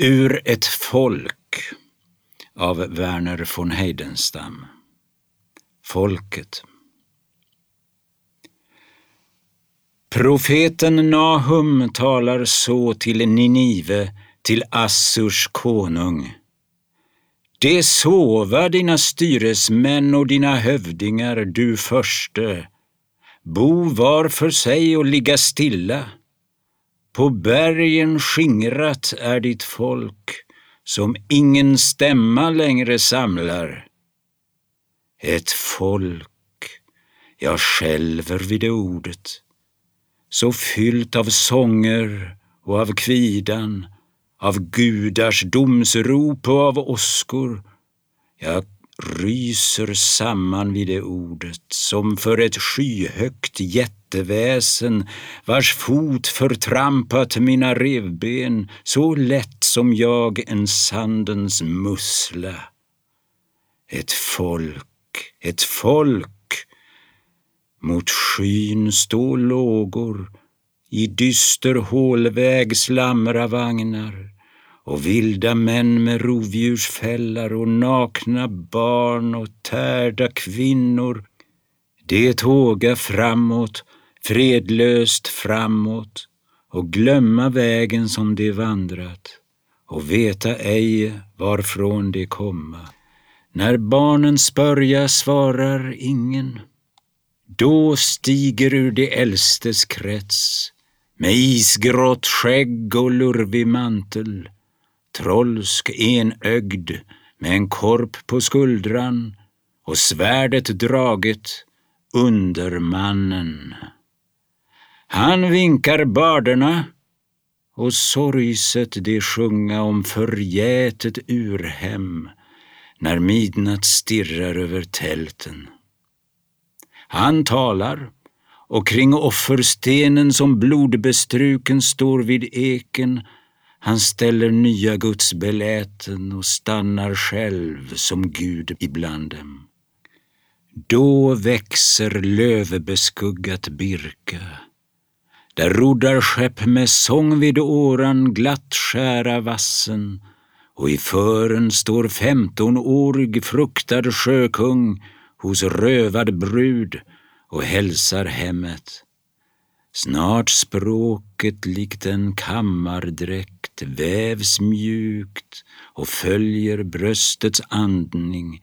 Ur ett folk av Werner von Heidenstam. Folket. Profeten Nahum talar så till Ninive, till Assurs konung. Det sova dina styresmän och dina hövdingar, du förste. Bo var för sig och ligga stilla. På bergen skingrat är ditt folk, som ingen stämma längre samlar. Ett folk, jag skälver vid det ordet, så fyllt av sånger och av kvidan, av gudars domsrop och av åskor. Jag ryser samman vid det ordet som för ett skyhögt jätteväsen vars fot förtrampat mina revben så lätt som jag en sandens mussla. Ett folk, ett folk. Mot skyn stå lågor, i dyster hålväg slamra vagnar och vilda män med rovdjursfällar och nakna barn och tärda kvinnor. Det tåga framåt, fredlöst framåt och glömma vägen som de vandrat och veta ej varifrån de komma. När barnen spörja svarar ingen. Då stiger ur de äldstes krets med isgrått skägg och lurvig mantel trolsk enögd med en korp på skuldran och svärdet draget, Undermannen. Han vinkar börderna och sorgset de sjunga om förgätet urhem när midnatt stirrar över tälten. Han talar och kring offerstenen som blodbestruken står vid eken han ställer nya gudsbeläten och stannar själv som Gud ibland dem. Då växer lövbeskuggat Birka, där roddar skepp med sång vid åran glatt skära vassen och i fören står femtonårig fruktad sjökung hos rövad brud och hälsar hemmet. Snart språket likt en kammardräkt vävs mjukt och följer bröstets andning.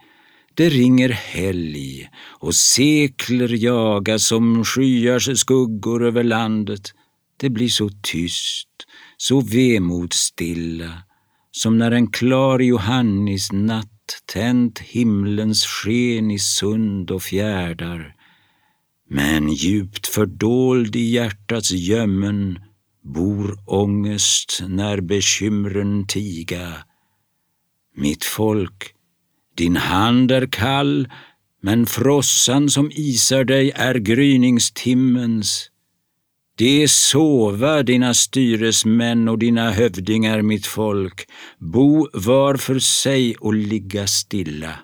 Det ringer helg och sekler jaga som skyars skuggor över landet. Det blir så tyst, så vemodsstilla som när en klar Johannis natt tänt himlens sken i sund och fjärdar men djupt fördold i hjärtats gömmen bor ångest när bekymren tiga. Mitt folk, din hand är kall, men frossan som isar dig är gryningstimmens. Det sova dina styresmän och dina hövdingar, mitt folk, bo var för sig och ligga stilla.